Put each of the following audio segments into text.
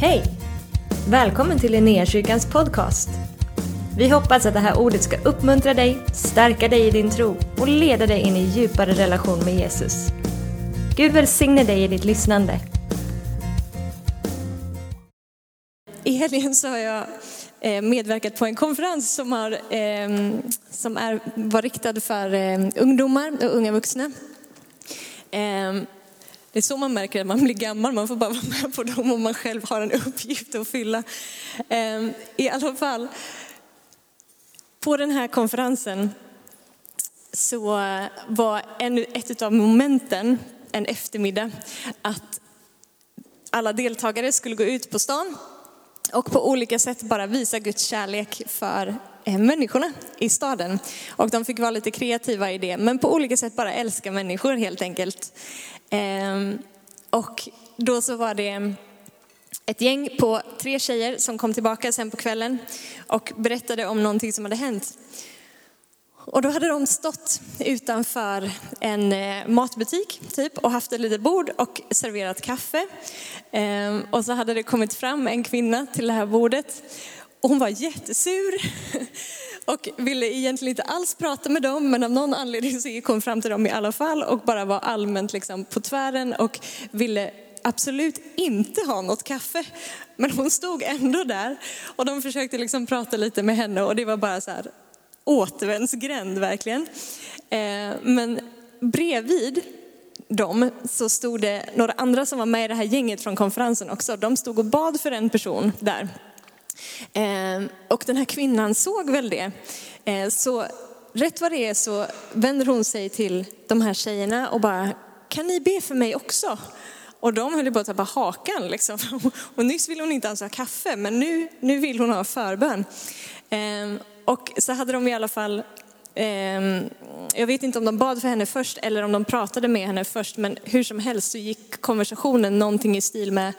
Hej! Välkommen till Linnéakyrkans podcast. Vi hoppas att det här ordet ska uppmuntra dig, stärka dig i din tro och leda dig in i djupare relation med Jesus. Gud välsigne dig i ditt lyssnande. I helgen så har jag eh, medverkat på en konferens som, har, ehm, som är, var riktad för ehm, ungdomar och unga vuxna. Ehm, det är så man märker att man blir gammal, man får bara vara med på dem om man själv har en uppgift att fylla. Ehm, I alla fall, på den här konferensen så var en, ett av momenten en eftermiddag att alla deltagare skulle gå ut på stan och på olika sätt bara visa Guds kärlek för eh, människorna i staden. Och de fick vara lite kreativa i det, men på olika sätt bara älska människor helt enkelt. Ehm, och då så var det ett gäng på tre tjejer som kom tillbaka sen på kvällen och berättade om någonting som hade hänt. Och då hade de stått utanför en eh, matbutik typ och haft ett litet bord och serverat kaffe. Ehm, och så hade det kommit fram en kvinna till det här bordet och hon var jättesur och ville egentligen inte alls prata med dem men av någon anledning så gick hon fram till dem i alla fall och bara var allmänt liksom på tvären och ville absolut inte ha något kaffe. Men hon stod ändå där och de försökte liksom prata lite med henne och det var bara så här återvändsgränd verkligen. Eh, men bredvid dem så stod det några andra som var med i det här gänget från konferensen också. De stod och bad för en person där. Ehm, och den här kvinnan såg väl det. Ehm, så rätt vad det är så vänder hon sig till de här tjejerna och bara, kan ni be för mig också? Och de höll på att tappa hakan liksom. Och nyss ville hon inte ens ha kaffe, men nu, nu vill hon ha förbön. Ehm, och så hade de i alla fall, jag vet inte om de bad för henne först eller om de pratade med henne först, men hur som helst så gick konversationen någonting i stil med,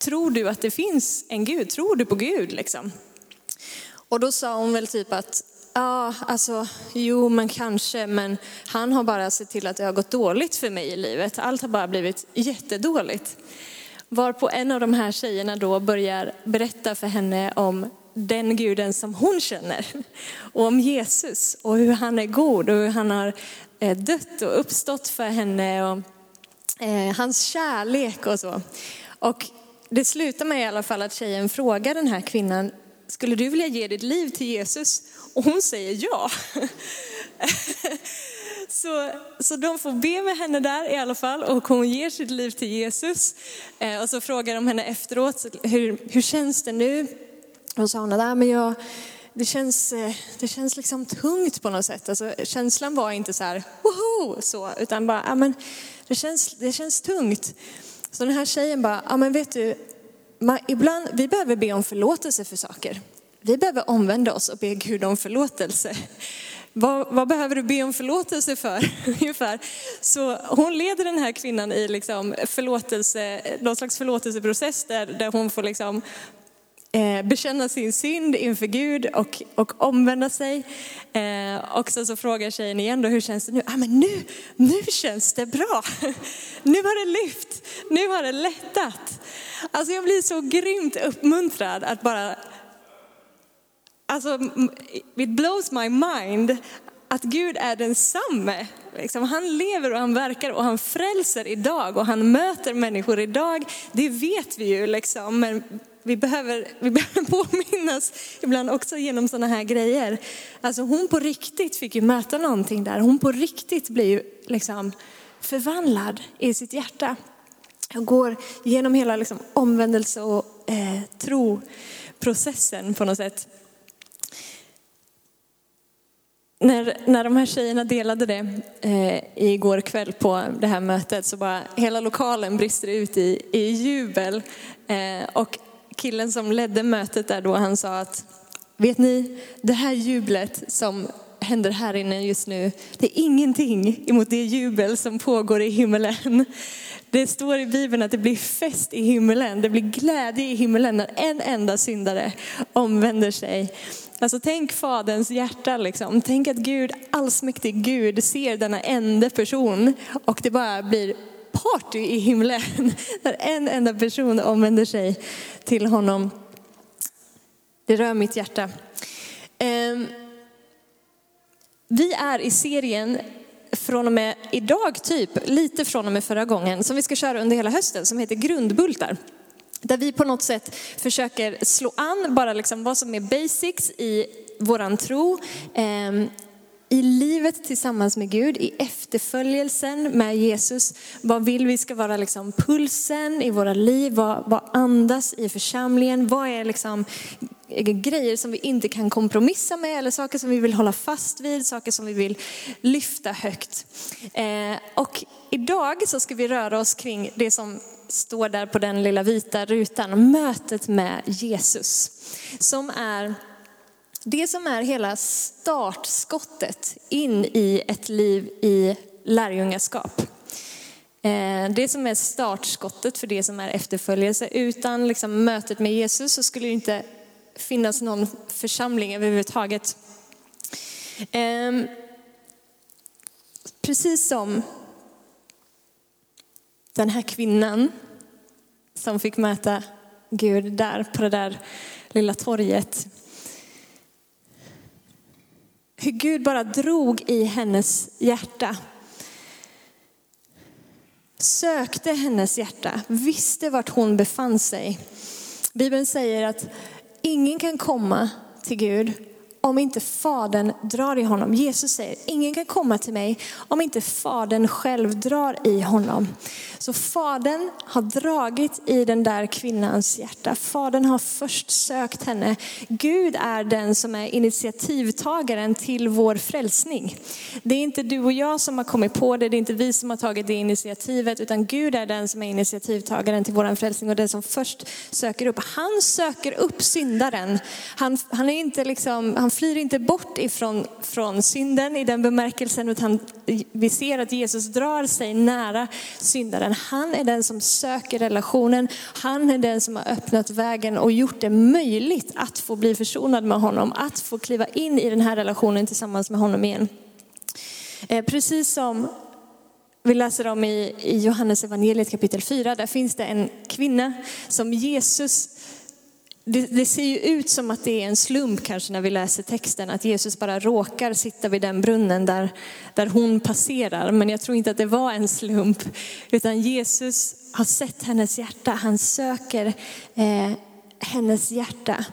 tror du att det finns en Gud? Tror du på Gud liksom? Och då sa hon väl typ att, ja, alltså, jo, men kanske, men han har bara sett till att det har gått dåligt för mig i livet. Allt har bara blivit jättedåligt. Varpå en av de här tjejerna då börjar berätta för henne om den guden som hon känner. Och om Jesus och hur han är god och hur han har eh, dött och uppstått för henne och eh, hans kärlek och så. Och det slutar med i alla fall att tjejen frågar den här kvinnan, skulle du vilja ge ditt liv till Jesus? Och hon säger ja. Så, så de får be med henne där i alla fall och hon ger sitt liv till Jesus. Eh, och så frågar de henne efteråt, hur, hur känns det nu? Och sa hon nej men jag, det, känns, eh, det känns liksom tungt på något sätt. Alltså, känslan var inte så här, woho, så, utan bara, ja, men det, känns, det känns tungt. Så den här tjejen bara, ja men vet du, man, ibland, vi behöver be om förlåtelse för saker. Vi behöver omvända oss och be Gud om förlåtelse. Vad, vad, behöver du be om förlåtelse för? Ungefär. Så hon leder den här kvinnan i liksom förlåtelse, någon slags förlåtelseprocess där, där hon får liksom Eh, bekänna sin synd inför Gud och, och omvända sig. Eh, och så, så frågar tjejen igen då, hur känns det nu? Ah, men nu, nu känns det bra. nu har det lyft, nu har det lättat. Alltså jag blir så grymt uppmuntrad att bara, alltså it blows my mind att Gud är densamme. Liksom, han lever och han verkar och han frälser idag och han möter människor idag. Det vet vi ju liksom, men vi behöver, vi behöver påminnas ibland också genom sådana här grejer. Alltså hon på riktigt fick ju möta någonting där. Hon på riktigt blir ju liksom förvandlad i sitt hjärta. Hon går genom hela liksom omvändelse och eh, troprocessen på något sätt. När, när de här tjejerna delade det eh, igår kväll på det här mötet så bara hela lokalen brister ut i, i jubel. Eh, och killen som ledde mötet där då, han sa att, vet ni, det här jublet som händer här inne just nu, det är ingenting emot det jubel som pågår i himmelen. Det står i Bibeln att det blir fest i himmelen, det blir glädje i himmelen när en enda syndare omvänder sig. Alltså tänk faderns hjärta liksom. Tänk att Gud, allsmäktig Gud, ser denna enda person och det bara blir party i himlen. Där en enda person omvänder sig till honom. Det rör mitt hjärta. Ehm, vi är i serien från och med idag, typ, lite från och med förra gången, som vi ska köra under hela hösten, som heter Grundbultar. Där vi på något sätt försöker slå an bara liksom vad som är basics i våran tro, ehm, i livet tillsammans med Gud, i efterföljelsen med Jesus. Vad vill vi ska vara liksom pulsen i våra liv? Vad, vad andas i församlingen? Vad är liksom grejer som vi inte kan kompromissa med eller saker som vi vill hålla fast vid, saker som vi vill lyfta högt. Eh, och idag så ska vi röra oss kring det som står där på den lilla vita rutan, mötet med Jesus. Som är det som är hela startskottet in i ett liv i lärjungaskap. Eh, det som är startskottet för det som är efterföljelse. Utan liksom mötet med Jesus så skulle det inte finnas någon församling överhuvudtaget. Ehm, precis som den här kvinnan som fick möta Gud där på det där lilla torget. Hur Gud bara drog i hennes hjärta. Sökte hennes hjärta, visste vart hon befann sig. Bibeln säger att ingen kan komma till Gud om inte Fadern drar i honom. Jesus säger, ingen kan komma till mig om inte Fadern själv drar i honom. Så Fadern har dragit i den där kvinnans hjärta. Fadern har först sökt henne. Gud är den som är initiativtagaren till vår frälsning. Det är inte du och jag som har kommit på det, det är inte vi som har tagit det initiativet, utan Gud är den som är initiativtagaren till vår frälsning och den som först söker upp. Han söker upp syndaren. Han, han är inte liksom, han flyr inte bort ifrån från synden i den bemärkelsen, utan vi ser att Jesus drar sig nära syndaren. Han är den som söker relationen. Han är den som har öppnat vägen och gjort det möjligt att få bli försonad med honom, att få kliva in i den här relationen tillsammans med honom igen. Eh, precis som vi läser om i, Johannes evangeliet kapitel 4, där finns det en kvinna som Jesus det, det, ser ju ut som att det är en slump kanske när vi läser texten, att Jesus bara råkar sitta vid den brunnen där, där hon passerar. Men jag tror inte att det var en slump, utan Jesus har sett hennes hjärta, han söker eh, hennes hjärta.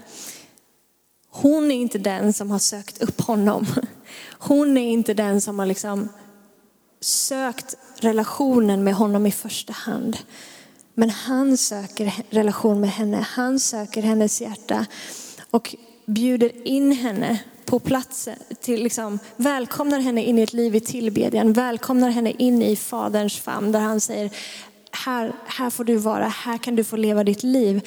Hon är inte den som har sökt upp honom. Hon är inte den som har liksom sökt relationen med honom i första hand. Men han söker relation med henne. Han söker hennes hjärta och bjuder in henne på plats, till liksom, välkomnar henne in i ett liv i tillbedjan, välkomnar henne in i faderns famn där han säger, här, här får du vara, här kan du få leva ditt liv.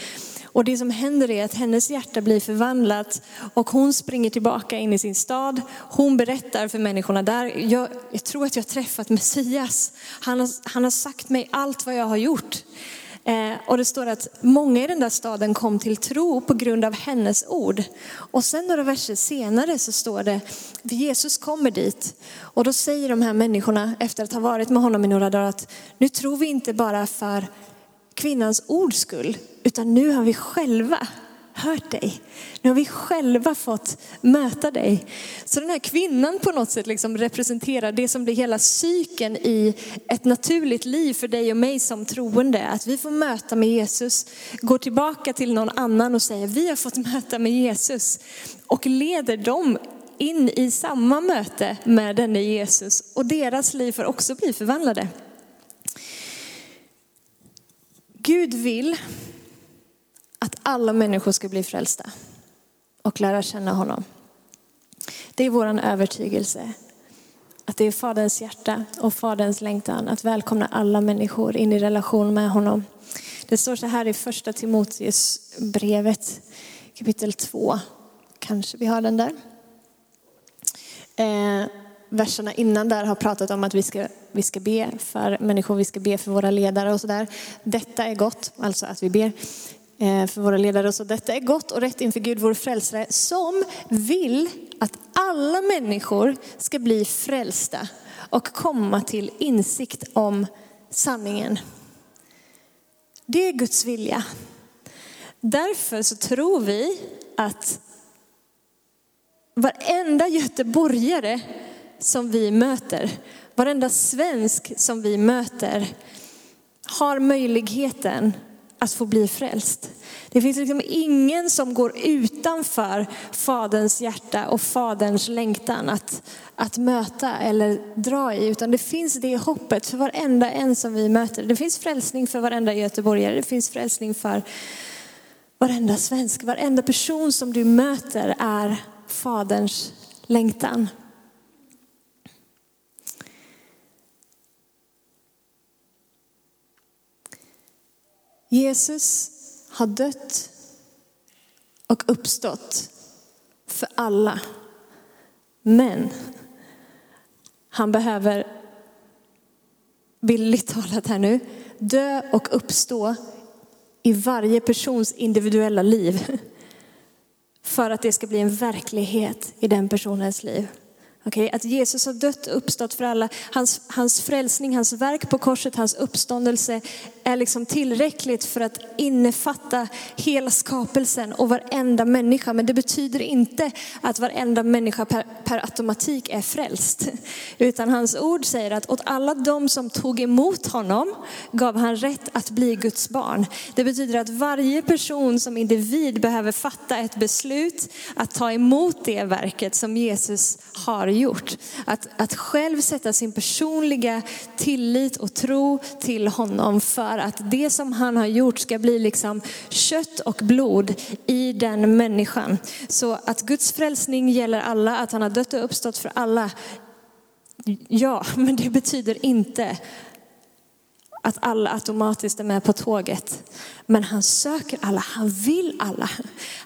Och det som händer är att hennes hjärta blir förvandlat och hon springer tillbaka in i sin stad. Hon berättar för människorna där, jag, jag tror att jag har träffat Messias. Han har, han har sagt mig allt vad jag har gjort. Eh, och det står att många i den där staden kom till tro på grund av hennes ord. Och sen några verser senare så står det, Jesus kommer dit. Och då säger de här människorna efter att ha varit med honom i några dagar att nu tror vi inte bara för kvinnans ords skull, utan nu har vi själva hört dig. Nu har vi själva fått möta dig. Så den här kvinnan på något sätt liksom representerar det som blir hela cykeln i ett naturligt liv för dig och mig som troende. Att vi får möta med Jesus, går tillbaka till någon annan och säger vi har fått möta med Jesus. Och leder dem in i samma möte med denne Jesus. Och deras liv får också bli förvandlade. Gud vill att alla människor ska bli frälsta och lära känna honom. Det är vår övertygelse. Att det är Faderns hjärta och Faderns längtan att välkomna alla människor in i relation med honom. Det står så här i första Timoteus brevet kapitel 2. Kanske vi har den där. Eh, verserna innan där har pratat om att vi ska, vi ska be för människor, vi ska be för våra ledare och sådär. Detta är gott, alltså att vi ber. Eh, för våra ledare. och Så detta är gott och rätt inför Gud, vår frälsare, som vill att alla människor ska bli frälsta och komma till insikt om sanningen. Det är Guds vilja. Därför så tror vi att varenda göteborgare som vi möter, varenda svensk som vi möter har möjligheten att få bli frälst. Det finns liksom ingen som går utanför Faderns hjärta och Faderns längtan att, att möta eller dra i, utan det finns det hoppet för varenda en som vi möter. Det finns frälsning för varenda göteborgare, det finns frälsning för varenda svensk, varenda person som du möter är Faderns längtan. Jesus har dött och uppstått för alla. Men han behöver, bildligt talat här nu, dö och uppstå i varje persons individuella liv. För att det ska bli en verklighet i den personens liv. Okay? Att Jesus har dött och uppstått för alla. Hans, hans frälsning, hans verk på korset, hans uppståndelse är liksom tillräckligt för att innefatta hela skapelsen och varenda människa. Men det betyder inte att varenda människa per, per automatik är frälst. Utan hans ord säger att åt alla de som tog emot honom gav han rätt att bli Guds barn. Det betyder att varje person som individ behöver fatta ett beslut att ta emot det verket som Jesus har gjort. Att, att själv sätta sin personliga tillit och tro till honom för att det som han har gjort ska bli liksom kött och blod i den människan. Så att Guds frälsning gäller alla, att han har dött och uppstått för alla. Ja, men det betyder inte att alla automatiskt är med på tåget. Men han söker alla, han vill alla.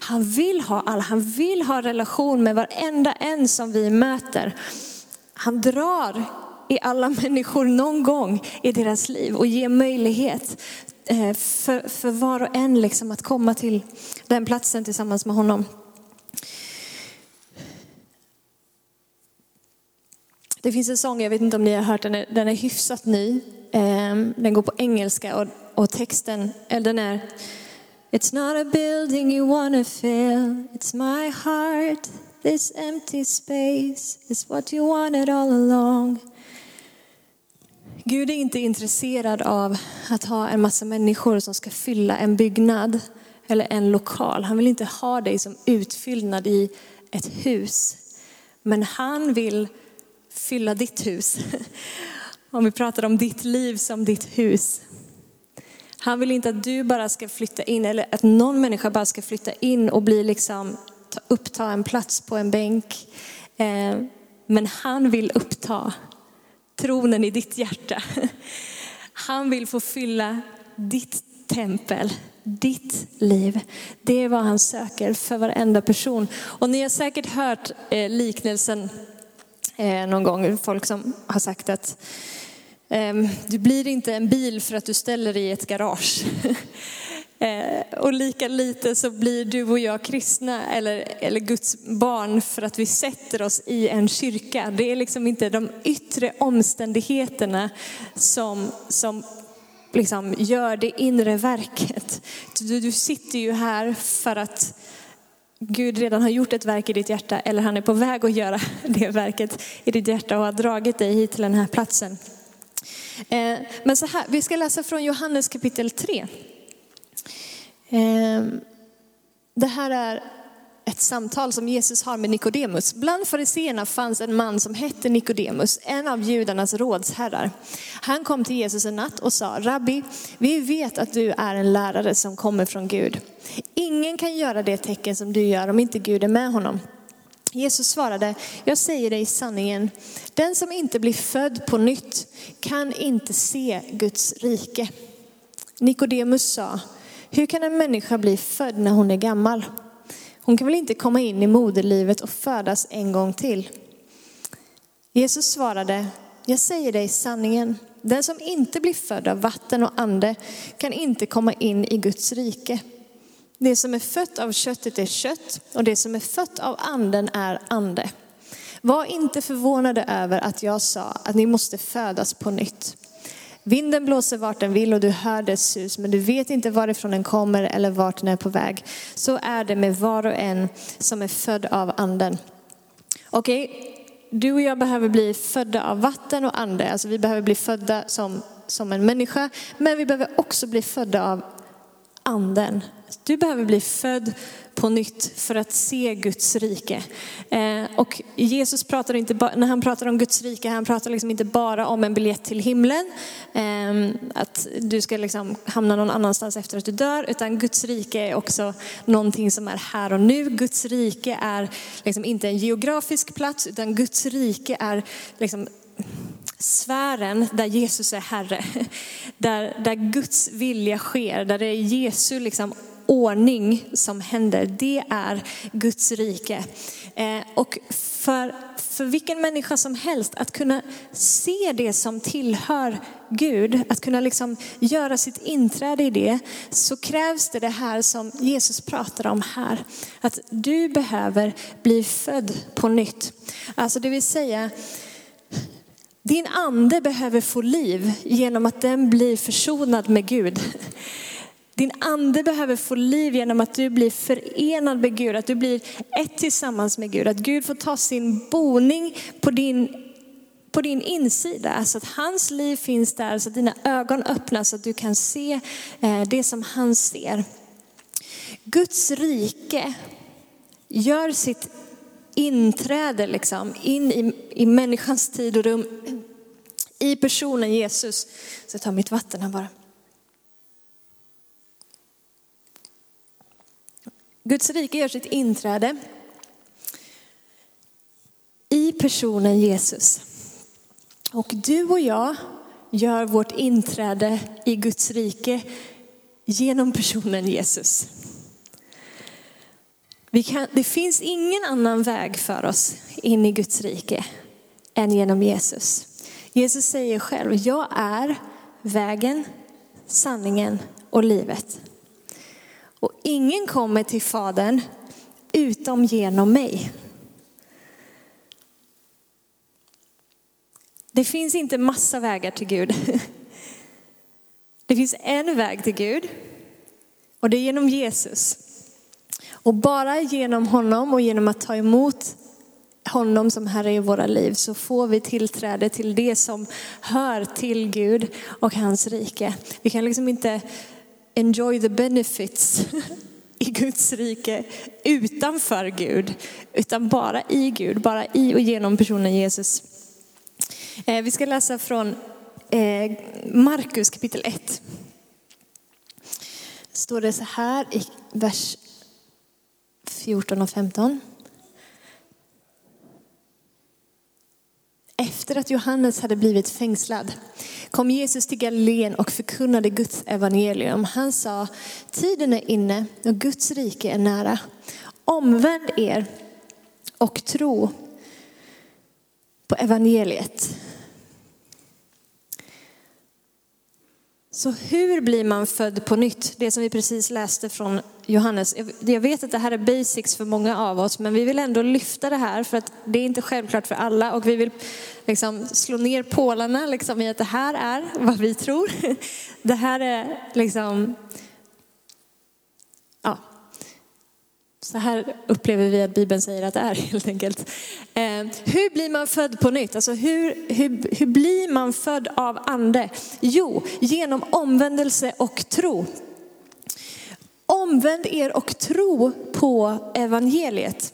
Han vill ha alla, han vill ha relation med varenda en som vi möter. Han drar i alla människor någon gång i deras liv och ger möjlighet eh, för, för var och en liksom att komma till den platsen tillsammans med honom. Det finns en sång, jag vet inte om ni har hört den, den är hyfsat ny. Ehm, den går på engelska och, och texten, eller den är It's not a building you wanna fill, it's my heart. This empty space is what you wanted all along. Gud är inte intresserad av att ha en massa människor som ska fylla en byggnad eller en lokal. Han vill inte ha dig som utfyllnad i ett hus. Men han vill fylla ditt hus. Om vi pratar om ditt liv som ditt hus. Han vill inte att du bara ska flytta in eller att någon människa bara ska flytta in och bli liksom, uppta en plats på en bänk. Eh, men han vill uppta tronen i ditt hjärta. Han vill få fylla ditt tempel, ditt liv. Det är vad han söker för varenda person. Och ni har säkert hört eh, liknelsen eh, någon gång, folk som har sagt att Ehm, du blir inte en bil för att du ställer dig i ett garage. Ehm, och lika lite så blir du och jag kristna eller, eller Guds barn för att vi sätter oss i en kyrka. Det är liksom inte de yttre omständigheterna som, som liksom gör det inre verket. Du, du sitter ju här för att Gud redan har gjort ett verk i ditt hjärta eller han är på väg att göra det verket i ditt hjärta och har dragit dig hit till den här platsen. Eh, men så här, vi ska läsa från Johannes kapitel 3. Eh, det här är ett samtal som Jesus har med Nikodemus. Bland fariseerna fanns en man som hette Nikodemus, en av judarnas rådsherrar. Han kom till Jesus en natt och sa, Rabbi, vi vet att du är en lärare som kommer från Gud. Ingen kan göra det tecken som du gör om inte Gud är med honom. Jesus svarade, jag säger dig sanningen, den som inte blir född på nytt kan inte se Guds rike. Nikodemus sa, hur kan en människa bli född när hon är gammal? Hon kan väl inte komma in i moderlivet och födas en gång till? Jesus svarade, jag säger dig sanningen, den som inte blir född av vatten och ande kan inte komma in i Guds rike. Det som är fött av köttet är kött och det som är fött av anden är ande. Var inte förvånade över att jag sa att ni måste födas på nytt. Vinden blåser vart den vill och du hör dess sus, men du vet inte varifrån den kommer eller vart den är på väg. Så är det med var och en som är född av anden. Okej, okay. du och jag behöver bli födda av vatten och ande. Alltså vi behöver bli födda som, som en människa, men vi behöver också bli födda av anden. Du behöver bli född på nytt för att se Guds rike. Eh, och Jesus pratar inte bara, när han pratar om Guds rike, han pratar liksom inte bara om en biljett till himlen, eh, att du ska liksom hamna någon annanstans efter att du dör, utan Guds rike är också någonting som är här och nu. Guds rike är liksom inte en geografisk plats, utan Guds rike är liksom sfären där Jesus är Herre. Där, där Guds vilja sker, där det är Jesu liksom ordning som händer. Det är Guds rike. Eh, och för, för vilken människa som helst att kunna se det som tillhör Gud, att kunna liksom göra sitt inträde i det, så krävs det det här som Jesus pratar om här. Att du behöver bli född på nytt. Alltså det vill säga, din ande behöver få liv genom att den blir försonad med Gud. Din ande behöver få liv genom att du blir förenad med Gud, att du blir ett tillsammans med Gud. Att Gud får ta sin boning på din, på din insida, så att hans liv finns där, så att dina ögon öppnas, så att du kan se eh, det som han ser. Guds rike gör sitt inträde liksom in i, i människans tid och rum, i personen Jesus. Så jag tar mitt vatten här bara. Guds rike gör sitt inträde i personen Jesus. Och du och jag gör vårt inträde i Guds rike genom personen Jesus. Kan, det finns ingen annan väg för oss in i Guds rike än genom Jesus. Jesus säger själv, jag är vägen, sanningen och livet. Och ingen kommer till Fadern utom genom mig. Det finns inte massa vägar till Gud. Det finns en väg till Gud och det är genom Jesus. Och bara genom honom och genom att ta emot honom som Herre i våra liv så får vi tillträde till det som hör till Gud och hans rike. Vi kan liksom inte enjoy the benefits i Guds rike utanför Gud, utan bara i Gud, bara i och genom personen Jesus. Eh, vi ska läsa från eh, Markus kapitel 1. Står det så här i vers 14 och 15. Efter att Johannes hade blivit fängslad kom Jesus till Galileen och förkunnade Guds evangelium. Han sa, tiden är inne och Guds rike är nära. Omvänd er och tro på evangeliet. Så hur blir man född på nytt? Det som vi precis läste från Johannes. Jag vet att det här är basics för många av oss, men vi vill ändå lyfta det här för att det är inte självklart för alla och vi vill liksom slå ner pålarna liksom i att det här är vad vi tror. Det här är liksom Så här upplever vi att Bibeln säger att det är helt enkelt. Eh, hur blir man född på nytt? Alltså hur, hur, hur blir man född av ande? Jo, genom omvändelse och tro. Omvänd er och tro på evangeliet.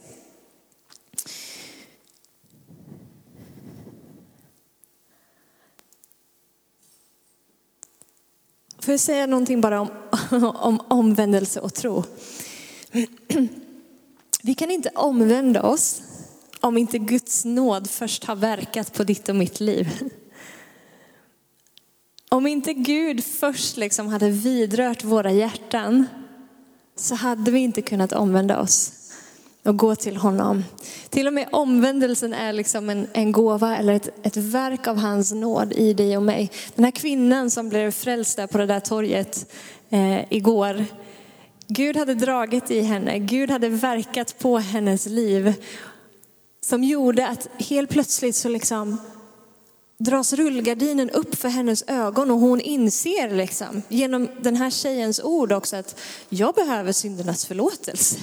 Får jag säga någonting bara om, om omvändelse och tro? Vi kan inte omvända oss om inte Guds nåd först har verkat på ditt och mitt liv. Om inte Gud först liksom hade vidrört våra hjärtan så hade vi inte kunnat omvända oss och gå till honom. Till och med omvändelsen är liksom en, en gåva eller ett, ett verk av hans nåd i dig och mig. Den här kvinnan som blev frälst där på det där torget eh, igår, Gud hade dragit i henne, Gud hade verkat på hennes liv som gjorde att helt plötsligt så liksom dras rullgardinen upp för hennes ögon och hon inser liksom, genom den här tjejens ord också att jag behöver syndernas förlåtelse.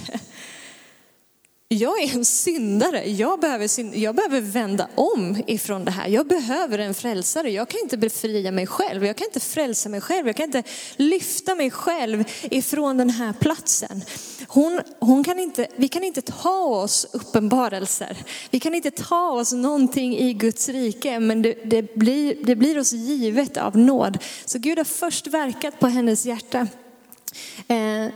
Jag är en syndare, jag behöver, jag behöver vända om ifrån det här. Jag behöver en frälsare, jag kan inte befria mig själv, jag kan inte frälsa mig själv, jag kan inte lyfta mig själv ifrån den här platsen. Hon, hon kan inte, vi kan inte ta oss uppenbarelser, vi kan inte ta oss någonting i Guds rike, men det, det, blir, det blir oss givet av nåd. Så Gud har först verkat på hennes hjärta. Eh,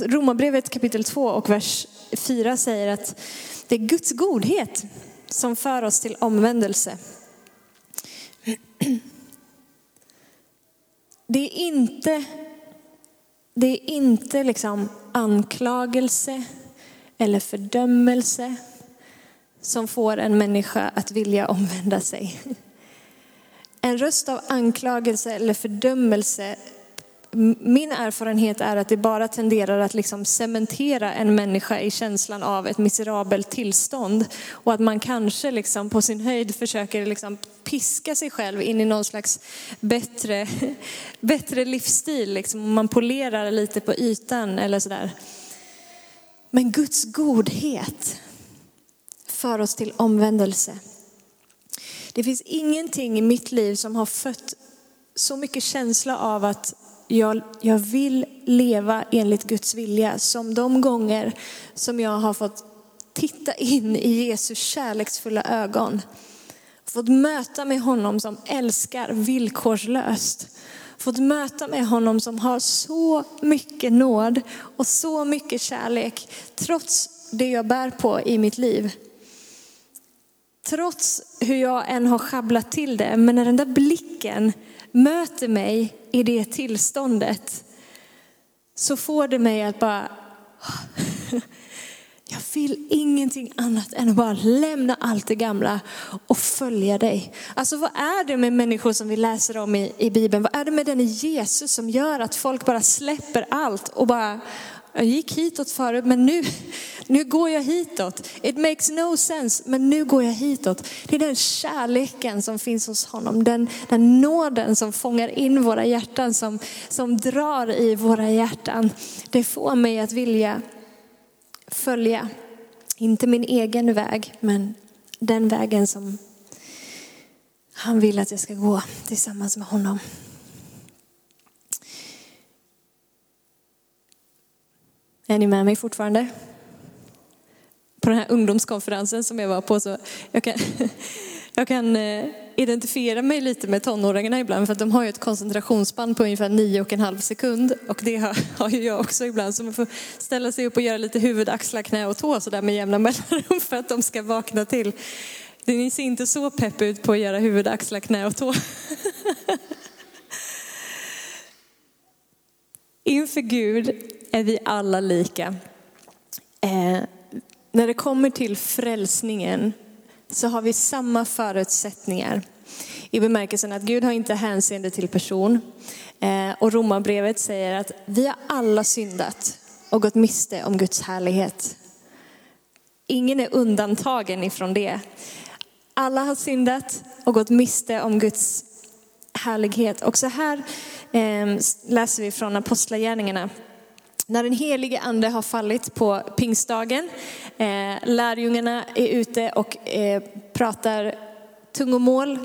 Romarbrevet kapitel 2 och vers 4 säger att det är Guds godhet som för oss till omvändelse. Det är inte, det är inte liksom anklagelse eller fördömelse som får en människa att vilja omvända sig. En röst av anklagelse eller fördömelse min erfarenhet är att det bara tenderar att liksom cementera en människa i känslan av ett miserabelt tillstånd. Och att man kanske liksom på sin höjd försöker liksom piska sig själv in i någon slags bättre, bättre livsstil. Liksom. Man polerar lite på ytan eller sådär. Men Guds godhet för oss till omvändelse. Det finns ingenting i mitt liv som har fött så mycket känsla av att jag, jag vill leva enligt Guds vilja. Som de gånger som jag har fått titta in i Jesus kärleksfulla ögon. Fått möta med honom som älskar villkorslöst. Fått möta med honom som har så mycket nåd och så mycket kärlek trots det jag bär på i mitt liv. Trots hur jag än har schabblat till det, men när den där blicken möter mig i det tillståndet så får det mig att bara, jag vill ingenting annat än att bara lämna allt det gamla och följa dig. Alltså vad är det med människor som vi läser om i, i Bibeln? Vad är det med den Jesus som gör att folk bara släpper allt och bara jag gick hitåt förut men nu, nu går jag hitåt. It makes no sense men nu går jag hitåt. Det är den kärleken som finns hos honom. Den, den nåden som fångar in våra hjärtan, som, som drar i våra hjärtan. Det får mig att vilja följa, inte min egen väg men den vägen som han vill att jag ska gå tillsammans med honom. Är ni med mig fortfarande? På den här ungdomskonferensen som jag var på så jag kan, jag kan eh, identifiera mig lite med tonåringarna ibland för att de har ju ett koncentrationsspann på ungefär nio och en halv sekund och det har, har ju jag också ibland så man får ställa sig upp och göra lite huvud, axlar, knä och tå sådär med jämna mellanrum för att de ska vakna till. Ni ser inte så pepp ut på att göra huvud, axlar, knä och tå. Inför Gud är vi alla lika. Eh, när det kommer till frälsningen så har vi samma förutsättningar. I bemärkelsen att Gud har inte hänseende till person. Eh, och Romarbrevet säger att vi har alla syndat och gått miste om Guds härlighet. Ingen är undantagen ifrån det. Alla har syndat och gått miste om Guds härlighet. Och så här eh, läser vi från Apostlagärningarna när den helige ande har fallit på pingstdagen, eh, lärjungarna är ute och eh, pratar tungomål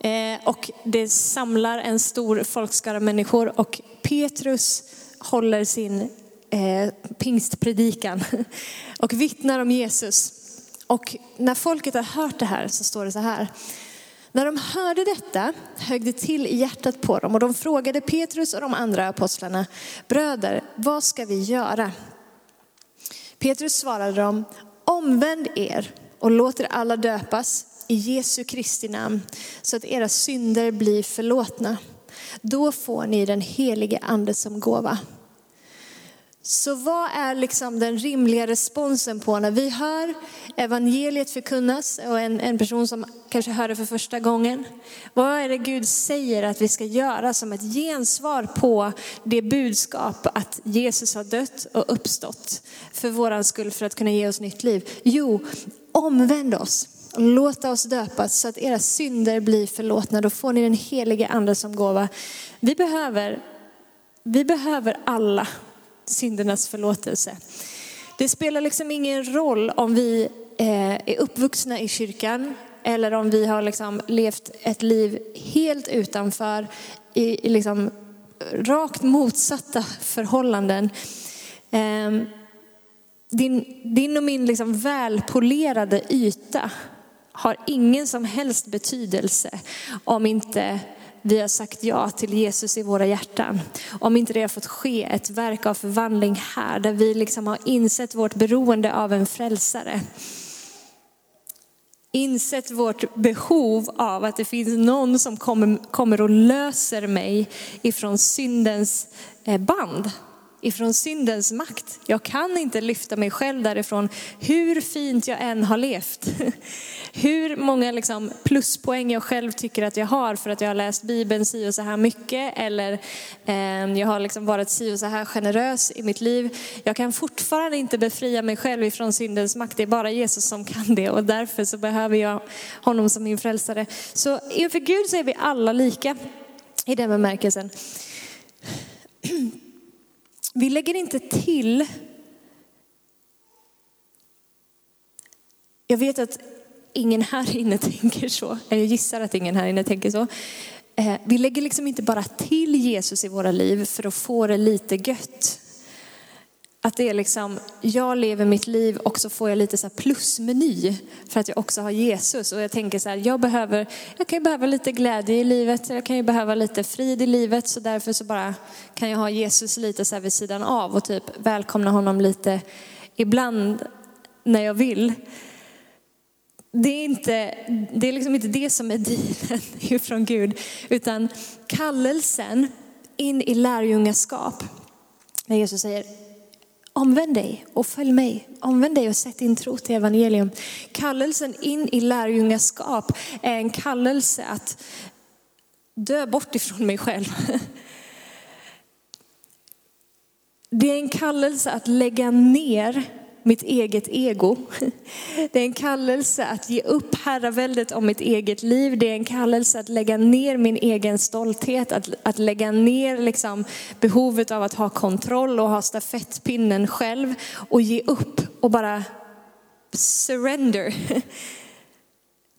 eh, och det samlar en stor folkskara människor och Petrus håller sin eh, pingstpredikan och vittnar om Jesus. Och när folket har hört det här så står det så här. När de hörde detta högg det till i hjärtat på dem och de frågade Petrus och de andra apostlarna, bröder, vad ska vi göra? Petrus svarade dem, omvänd er och låt er alla döpas i Jesu Kristi namn så att era synder blir förlåtna. Då får ni den helige ande som gåva. Så vad är liksom den rimliga responsen på när vi hör evangeliet förkunnas och en, en person som kanske hör det för första gången. Vad är det Gud säger att vi ska göra som ett gensvar på det budskap att Jesus har dött och uppstått för våran skull för att kunna ge oss nytt liv? Jo, omvänd oss. Låta oss döpas så att era synder blir förlåtna. Då får ni den helige ande som gåva. Vi behöver, vi behöver alla syndernas förlåtelse. Det spelar liksom ingen roll om vi eh, är uppvuxna i kyrkan eller om vi har liksom levt ett liv helt utanför i, liksom rakt motsatta förhållanden. Ehm, din, din och min liksom välpolerade yta har ingen som helst betydelse om inte vi har sagt ja till Jesus i våra hjärtan. Om inte det har fått ske ett verk av förvandling här, där vi liksom har insett vårt beroende av en frälsare. Insett vårt behov av att det finns någon som kommer, kommer och löser mig ifrån syndens eh, band ifrån syndens makt. Jag kan inte lyfta mig själv därifrån hur fint jag än har levt. Hur många liksom pluspoäng jag själv tycker att jag har för att jag har läst Bibeln si och så här mycket eller eh, jag har liksom varit si och så här generös i mitt liv. Jag kan fortfarande inte befria mig själv ifrån syndens makt. Det är bara Jesus som kan det och därför så behöver jag honom som min frälsare. Så inför Gud så är vi alla lika i den bemärkelsen. Vi lägger inte till. Jag vet att ingen här inne tänker så. Jag gissar att ingen här inne tänker så. Eh, vi lägger liksom inte bara till Jesus i våra liv för att få det lite gött. Att det är liksom, jag lever mitt liv och så får jag lite så plusmeny för att jag också har Jesus. Och jag tänker så här, jag, behöver, jag kan ju behöva lite glädje i livet, jag kan ju behöva lite frid i livet. Så därför så bara kan jag ha Jesus lite så här vid sidan av och typ välkomna honom lite ibland när jag vill. Det är, inte, det är liksom inte det som är dealen från Gud, utan kallelsen in i lärjungaskap. När Jesus säger, Omvänd dig och följ mig. Omvänd dig och sätt din tro till evangelium. Kallelsen in i lärjungaskap är en kallelse att dö bort ifrån mig själv. Det är en kallelse att lägga ner mitt eget ego. Det är en kallelse att ge upp herraväldet om mitt eget liv. Det är en kallelse att lägga ner min egen stolthet, att, att lägga ner liksom behovet av att ha kontroll och ha stafettpinnen själv och ge upp och bara surrender.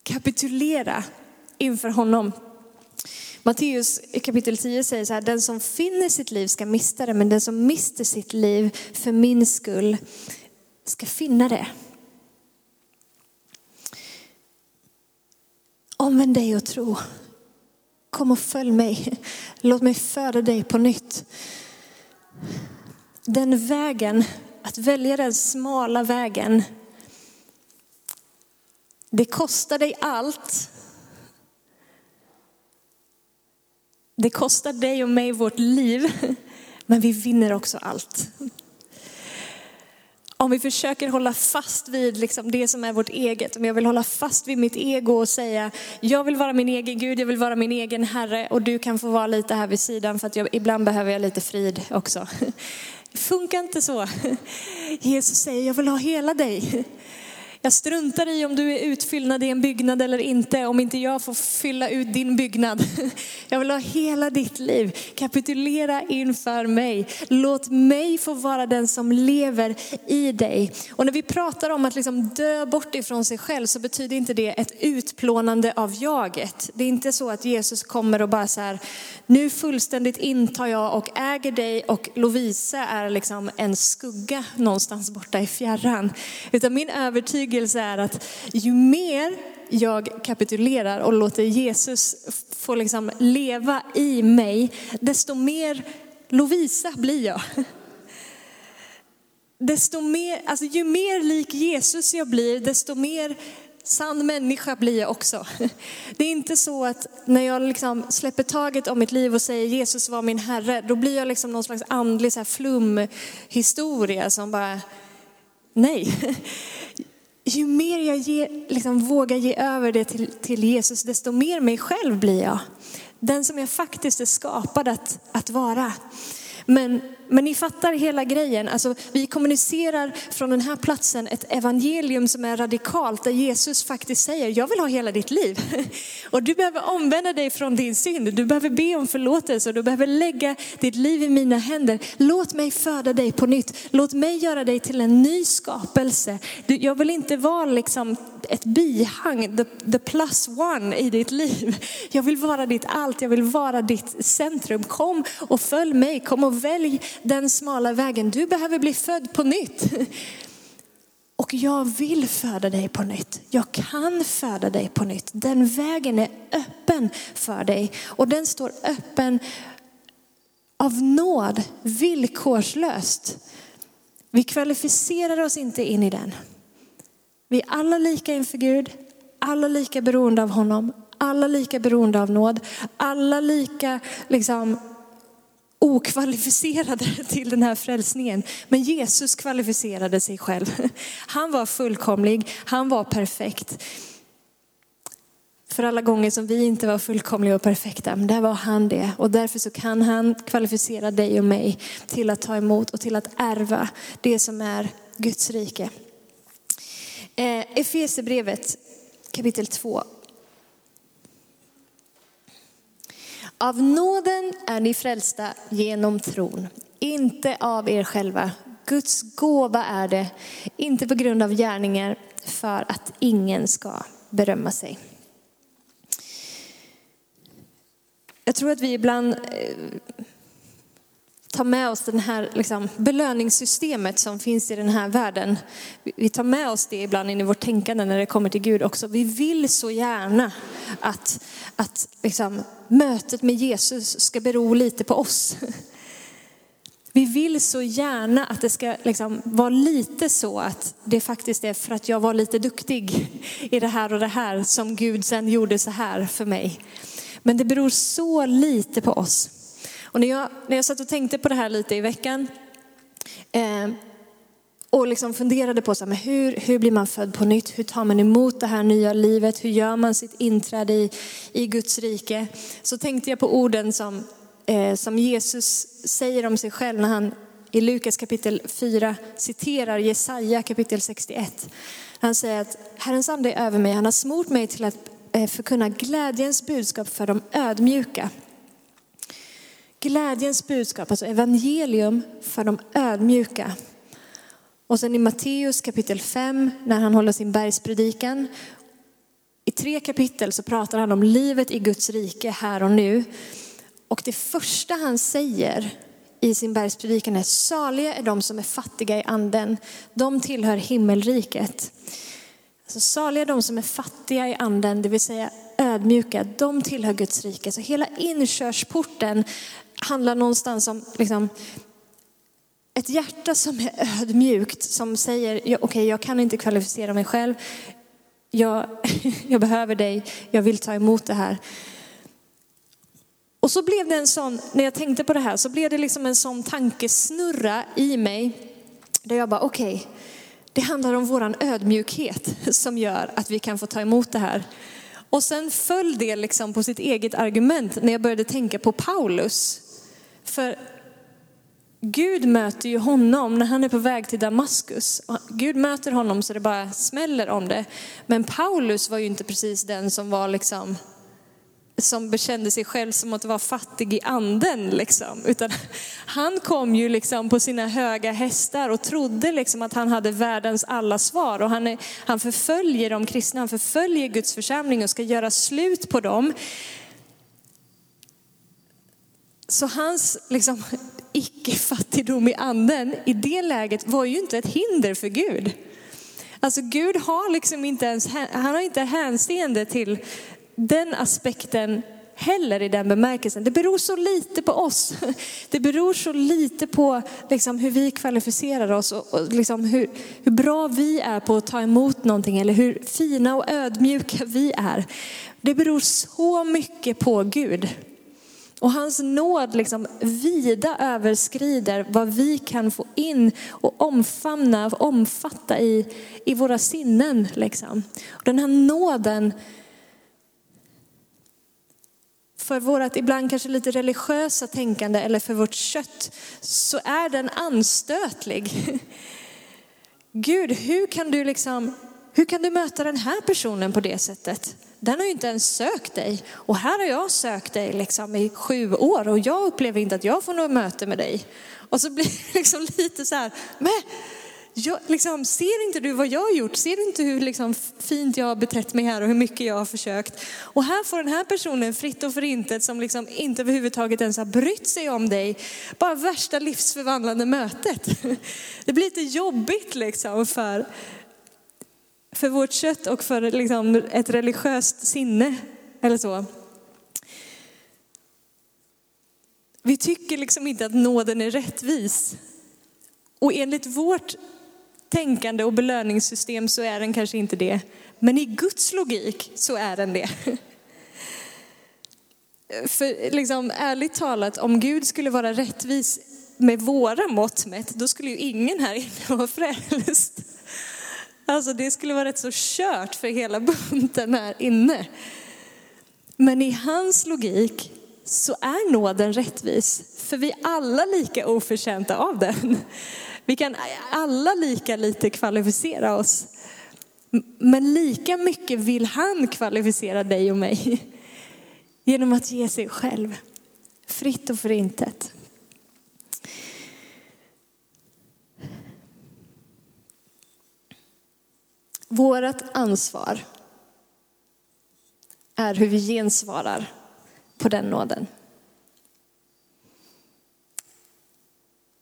Kapitulera inför honom. Matteus kapitel 10 säger så här, den som finner sitt liv ska mista det, men den som mister sitt liv för min skull ska finna det. Omvänd dig och tro. Kom och följ mig. Låt mig föda dig på nytt. Den vägen, att välja den smala vägen, det kostar dig allt. Det kostar dig och mig vårt liv, men vi vinner också allt om vi försöker hålla fast vid liksom det som är vårt eget, om jag vill hålla fast vid mitt ego och säga, jag vill vara min egen Gud, jag vill vara min egen Herre och du kan få vara lite här vid sidan för att jag, ibland behöver jag lite frid också. Det funkar inte så. Jesus säger, jag vill ha hela dig. Jag struntar i om du är utfyllnad i en byggnad eller inte, om inte jag får fylla ut din byggnad. Jag vill ha hela ditt liv. Kapitulera inför mig. Låt mig få vara den som lever i dig. Och när vi pratar om att liksom dö bort ifrån sig själv så betyder inte det ett utplånande av jaget. Det är inte så att Jesus kommer och bara så här, nu fullständigt intar jag och äger dig och Lovisa är liksom en skugga någonstans borta i fjärran. Utan min övertygelse övertygelse är att ju mer jag kapitulerar och låter Jesus få liksom leva i mig, desto mer Lovisa blir jag. Desto mer, alltså ju mer lik Jesus jag blir, desto mer sann människa blir jag också. Det är inte så att när jag liksom släpper taget om mitt liv och säger Jesus var min Herre, då blir jag liksom någon slags andlig så här flumhistoria som bara, nej ju mer jag ger, liksom, vågar ge över det till, till Jesus, desto mer mig själv blir jag. Den som jag faktiskt är skapad att, att vara. Men men ni fattar hela grejen. Alltså, vi kommunicerar från den här platsen ett evangelium som är radikalt, där Jesus faktiskt säger, jag vill ha hela ditt liv. Och du behöver omvända dig från din synd, du behöver be om förlåtelse du behöver lägga ditt liv i mina händer. Låt mig föda dig på nytt, låt mig göra dig till en ny skapelse. Jag vill inte vara liksom ett bihang, the, the plus one i ditt liv. Jag vill vara ditt allt, jag vill vara ditt centrum. Kom och följ mig, kom och välj den smala vägen. Du behöver bli född på nytt. Och jag vill föda dig på nytt. Jag kan föda dig på nytt. Den vägen är öppen för dig. Och den står öppen av nåd, villkorslöst. Vi kvalificerar oss inte in i den. Vi är alla lika inför Gud, alla lika beroende av honom, alla lika beroende av nåd, alla lika liksom, okvalificerade till den här frälsningen. Men Jesus kvalificerade sig själv. Han var fullkomlig, han var perfekt. För alla gånger som vi inte var fullkomliga och perfekta, men där var han det. Och därför så kan han kvalificera dig och mig till att ta emot och till att ärva det som är Guds rike. Eh, Efesierbrevet kapitel 2. Av nåden är ni frälsta genom tron, inte av er själva. Guds gåva är det, inte på grund av gärningar för att ingen ska berömma sig. Jag tror att vi ibland eh, ta med oss det här liksom, belöningssystemet som finns i den här världen. Vi tar med oss det ibland in i vårt tänkande när det kommer till Gud också. Vi vill så gärna att, att liksom, mötet med Jesus ska bero lite på oss. Vi vill så gärna att det ska liksom vara lite så att det faktiskt är för att jag var lite duktig i det här och det här som Gud sen gjorde så här för mig. Men det beror så lite på oss. Och när jag, när jag satt och tänkte på det här lite i veckan eh, och liksom funderade på så här, men hur, hur blir man född på nytt? Hur tar man emot det här nya livet? Hur gör man sitt inträde i, i Guds rike? Så tänkte jag på orden som, eh, som Jesus säger om sig själv när han i Lukas kapitel 4 citerar Jesaja kapitel 61. Han säger att Herrens ande är över mig, han har smort mig till att eh, förkunna glädjens budskap för de ödmjuka. Glädjens budskap, alltså evangelium för de ödmjuka. Och sen i Matteus kapitel 5 när han håller sin bergspredikan. I tre kapitel så pratar han om livet i Guds rike här och nu. Och det första han säger i sin bergspredikan är saliga är de som är fattiga i anden. De tillhör himmelriket. Alltså, saliga är de som är fattiga i anden, det vill säga ödmjuka. De tillhör Guds rike. Så hela inkörsporten handlar någonstans om liksom, ett hjärta som är ödmjukt, som säger okej, okay, jag kan inte kvalificera mig själv. Jag, jag behöver dig, jag vill ta emot det här. Och så blev det en sån, när jag tänkte på det här, så blev det liksom en sån tankesnurra i mig. Där jag bara, okej, okay, det handlar om våran ödmjukhet som gör att vi kan få ta emot det här. Och sen föll det liksom på sitt eget argument när jag började tänka på Paulus. För Gud möter ju honom när han är på väg till Damaskus. Gud möter honom så det bara smäller om det. Men Paulus var ju inte precis den som var liksom som bekände sig själv som att vara fattig i anden. Liksom. Utan han kom ju liksom på sina höga hästar och trodde liksom att han hade världens alla svar. Och han, är, han förföljer de kristna, han förföljer Guds församling och ska göra slut på dem. Så hans liksom, icke-fattigdom i anden i det läget var ju inte ett hinder för Gud. Alltså Gud har liksom inte ens, han har inte hänseende till den aspekten heller i den bemärkelsen. Det beror så lite på oss. Det beror så lite på liksom, hur vi kvalificerar oss och, och liksom, hur, hur bra vi är på att ta emot någonting eller hur fina och ödmjuka vi är. Det beror så mycket på Gud. Och hans nåd liksom vida överskrider vad vi kan få in och omfamna, och omfatta i, i våra sinnen. Liksom. Och den här nåden för vårt ibland kanske lite religiösa tänkande eller för vårt kött så är den anstötlig. Gud, hur kan du liksom, hur kan du möta den här personen på det sättet? Den har ju inte ens sökt dig och här har jag sökt dig liksom i sju år och jag upplever inte att jag får något möte med dig. Och så blir det liksom lite så här, men jag, liksom, ser inte du vad jag har gjort? Ser du inte hur liksom, fint jag har betett mig här och hur mycket jag har försökt? Och här får den här personen fritt och förintet som liksom inte överhuvudtaget ens har brytt sig om dig, bara värsta livsförvandlande mötet. Det blir lite jobbigt liksom för, för vårt kött och för liksom ett religiöst sinne eller så. Vi tycker liksom inte att nåden är rättvis. Och enligt vårt tänkande och belöningssystem så är den kanske inte det. Men i Guds logik så är den det. För liksom, ärligt talat, om Gud skulle vara rättvis med våra mått mätt, då skulle ju ingen här inne vara frälst. Alltså det skulle vara rätt så kört för hela bunten här inne. Men i hans logik så är nåden rättvis, för vi är alla lika oförtjänta av den. Vi kan alla lika lite kvalificera oss. Men lika mycket vill han kvalificera dig och mig. Genom att ge sig själv. Fritt och förintet. Vårt ansvar är hur vi gensvarar på den nåden.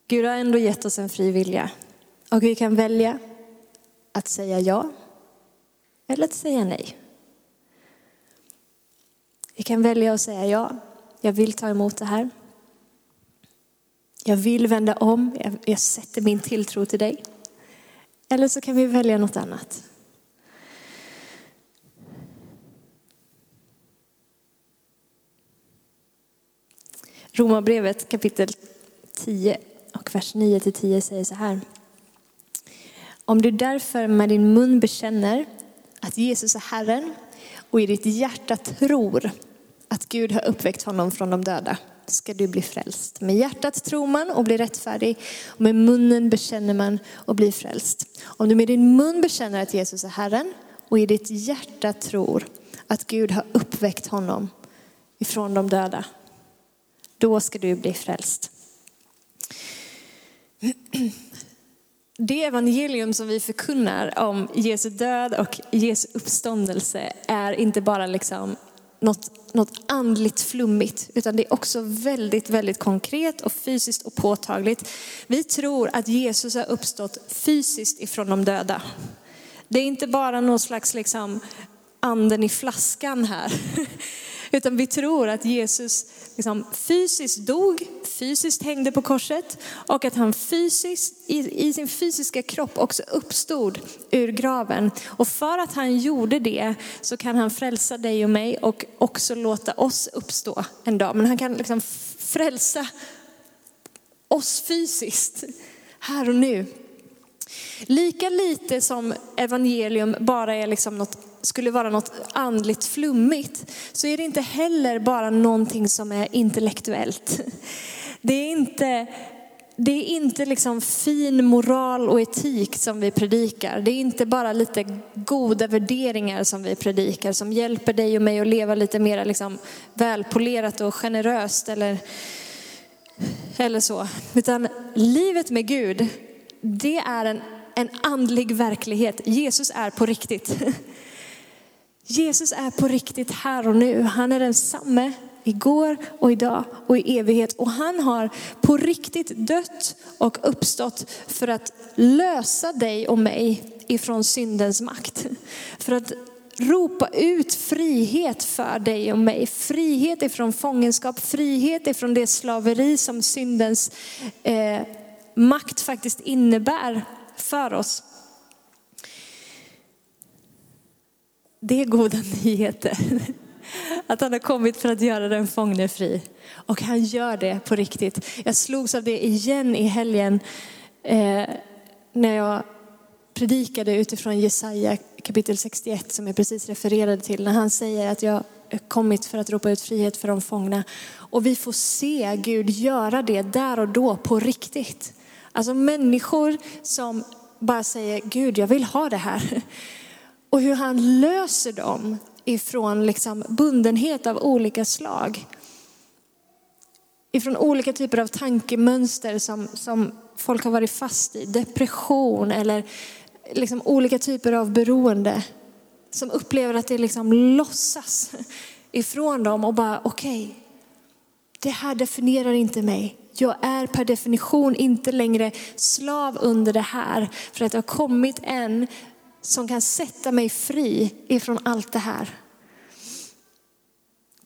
Gud har ändå gett oss en fri vilja och vi kan välja att säga ja eller att säga nej. Vi kan välja att säga ja, jag vill ta emot det här. Jag vill vända om, jag sätter min tilltro till dig. Eller så kan vi välja något annat. Romarbrevet kapitel 10 och vers 9 till 10 säger så här. Om du därför med din mun bekänner att Jesus är Herren och i ditt hjärta tror att Gud har uppväckt honom från de döda ska du bli frälst. Med hjärtat tror man och blir rättfärdig och med munnen bekänner man och blir frälst. Om du med din mun bekänner att Jesus är Herren och i ditt hjärta tror att Gud har uppväckt honom ifrån de döda, då ska du bli frälst. Det evangelium som vi förkunnar om Jesu död och Jesu uppståndelse är inte bara liksom något, något andligt flummigt, utan det är också väldigt, väldigt konkret och fysiskt och påtagligt. Vi tror att Jesus har uppstått fysiskt ifrån de döda. Det är inte bara någon slags liksom anden i flaskan här, utan vi tror att Jesus liksom fysiskt dog, fysiskt hängde på korset och att han fysiskt, i, i sin fysiska kropp också uppstod ur graven. Och för att han gjorde det så kan han frälsa dig och mig och också låta oss uppstå en dag. Men han kan liksom frälsa oss fysiskt här och nu. Lika lite som evangelium bara är liksom något skulle vara något andligt flummigt så är det inte heller bara någonting som är intellektuellt. Det är inte, det är inte liksom fin moral och etik som vi predikar. Det är inte bara lite goda värderingar som vi predikar som hjälper dig och mig att leva lite mer liksom välpolerat och generöst eller, eller så. Utan livet med Gud, det är en, en andlig verklighet. Jesus är på riktigt. Jesus är på riktigt här och nu. Han är densamme igår och idag och i evighet. Och han har på riktigt dött och uppstått för att lösa dig och mig ifrån syndens makt. För att ropa ut frihet för dig och mig. Frihet ifrån fångenskap, frihet ifrån det slaveri som syndens eh, makt faktiskt innebär för oss. Det är goda nyheter. Att han har kommit för att göra den fångne fri. Och han gör det på riktigt. Jag slogs av det igen i helgen eh, när jag predikade utifrån Jesaja kapitel 61 som jag precis refererade till. När han säger att jag kommit för att ropa ut frihet för de fångna. Och vi får se Gud göra det där och då på riktigt. Alltså människor som bara säger Gud jag vill ha det här. Och hur han löser dem ifrån liksom bundenhet av olika slag. Ifrån olika typer av tankemönster som, som folk har varit fast i. Depression eller liksom olika typer av beroende. Som upplever att det liksom låtsas ifrån dem och bara okej, okay, det här definierar inte mig. Jag är per definition inte längre slav under det här för att det har kommit en som kan sätta mig fri ifrån allt det här.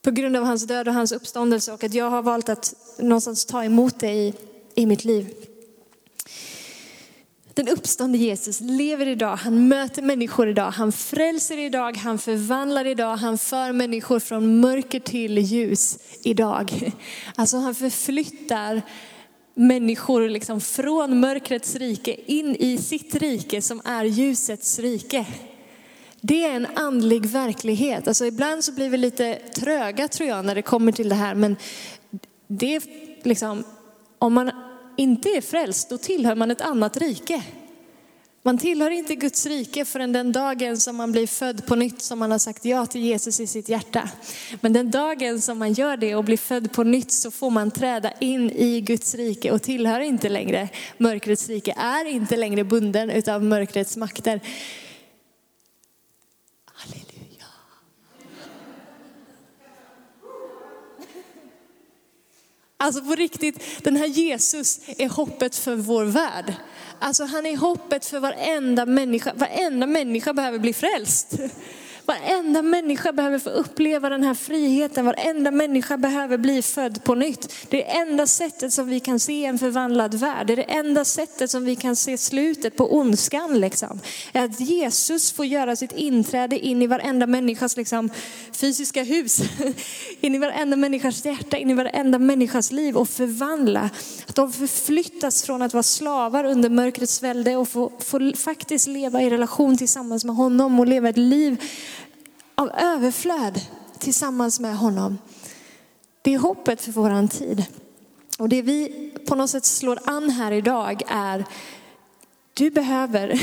På grund av hans död och hans uppståndelse och att jag har valt att någonstans ta emot det i, i mitt liv. Den uppståndne Jesus lever idag, han möter människor idag, han frälser idag, han förvandlar idag, han för människor från mörker till ljus idag. Alltså han förflyttar människor liksom från mörkrets rike in i sitt rike som är ljusets rike. Det är en andlig verklighet. Alltså ibland så blir vi lite tröga tror jag när det kommer till det här. Men det är liksom, om man inte är frälst, då tillhör man ett annat rike. Man tillhör inte Guds rike förrän den dagen som man blir född på nytt, som man har sagt ja till Jesus i sitt hjärta. Men den dagen som man gör det och blir född på nytt så får man träda in i Guds rike och tillhör inte längre mörkrets rike, är inte längre bunden utav mörkrets makter. Alltså på riktigt, den här Jesus är hoppet för vår värld. Alltså han är hoppet för varenda människa. Varenda människa behöver bli frälst. Varenda människa behöver få uppleva den här friheten. Varenda människa behöver bli född på nytt. Det är det enda sättet som vi kan se en förvandlad värld. Det är det enda sättet som vi kan se slutet på ondskan. Liksom. Att Jesus får göra sitt inträde in i varenda människas liksom, fysiska hus. In i varenda människas hjärta, in i varenda människas liv och förvandla. Att de förflyttas från att vara slavar under mörkrets välde och få, få faktiskt leva i relation tillsammans med honom och leva ett liv av överflöd tillsammans med honom. Det är hoppet för våran tid. Och det vi på något sätt slår an här idag är du behöver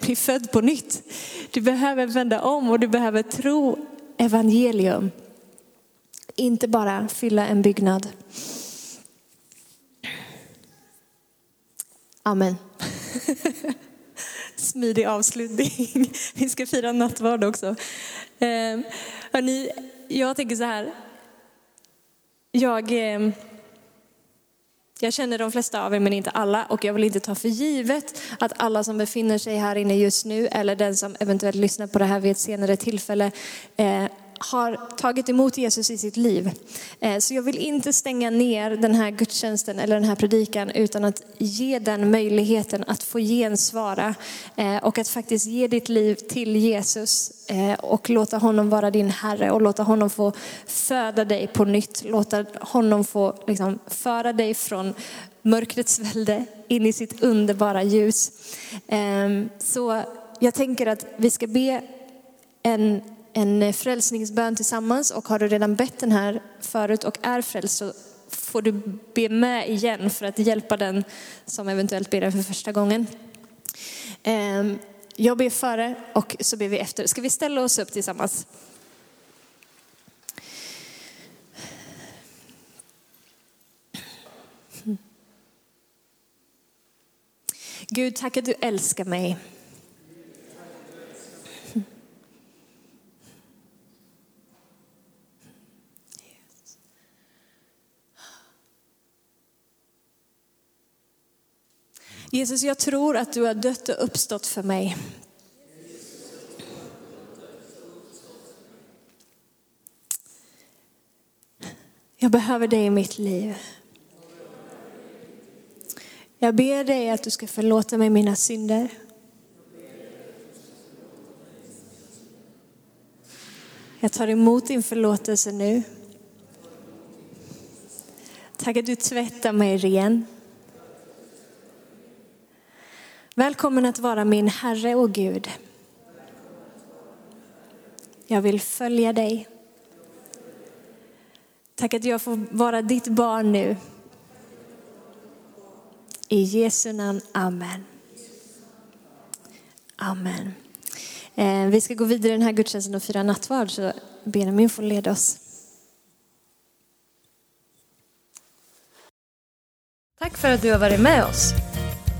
bli född på nytt. Du behöver vända om och du behöver tro evangelium. Inte bara fylla en byggnad. Amen. Smidig avslutning. Vi ska fira nattvard också. Eh, hörni, jag tänker så här. Jag, eh, jag känner de flesta av er men inte alla och jag vill inte ta för givet att alla som befinner sig här inne just nu eller den som eventuellt lyssnar på det här vid ett senare tillfälle eh, har tagit emot Jesus i sitt liv. Eh, så jag vill inte stänga ner den här gudstjänsten eller den här predikan utan att ge den möjligheten att få gensvara eh, och att faktiskt ge ditt liv till Jesus eh, och låta honom vara din Herre och låta honom få föda dig på nytt. Låta honom få liksom, föra dig från mörkrets välde in i sitt underbara ljus. Ehm, så jag tänker att vi ska be en en frälsningsbön tillsammans och har du redan bett den här förut och är frälst så får du be med igen för att hjälpa den som eventuellt ber den för första gången. Ehm, jag ber före och så ber vi efter. Ska vi ställa oss upp tillsammans? Gud, tack att du älskar mig. Jesus, jag tror att du har dött och uppstått för mig. Jag behöver dig i mitt liv. Jag ber dig att du ska förlåta mig mina synder. Jag tar emot din förlåtelse nu. Tack att du tvättar mig ren. Välkommen att vara min Herre och Gud. Jag vill följa dig. Tack att jag får vara ditt barn nu. I Jesu namn, Amen. Amen. Eh, vi ska gå vidare i den här gudstjänsten och fira nattvard så Benjamin får leda oss. Tack för att du har varit med oss.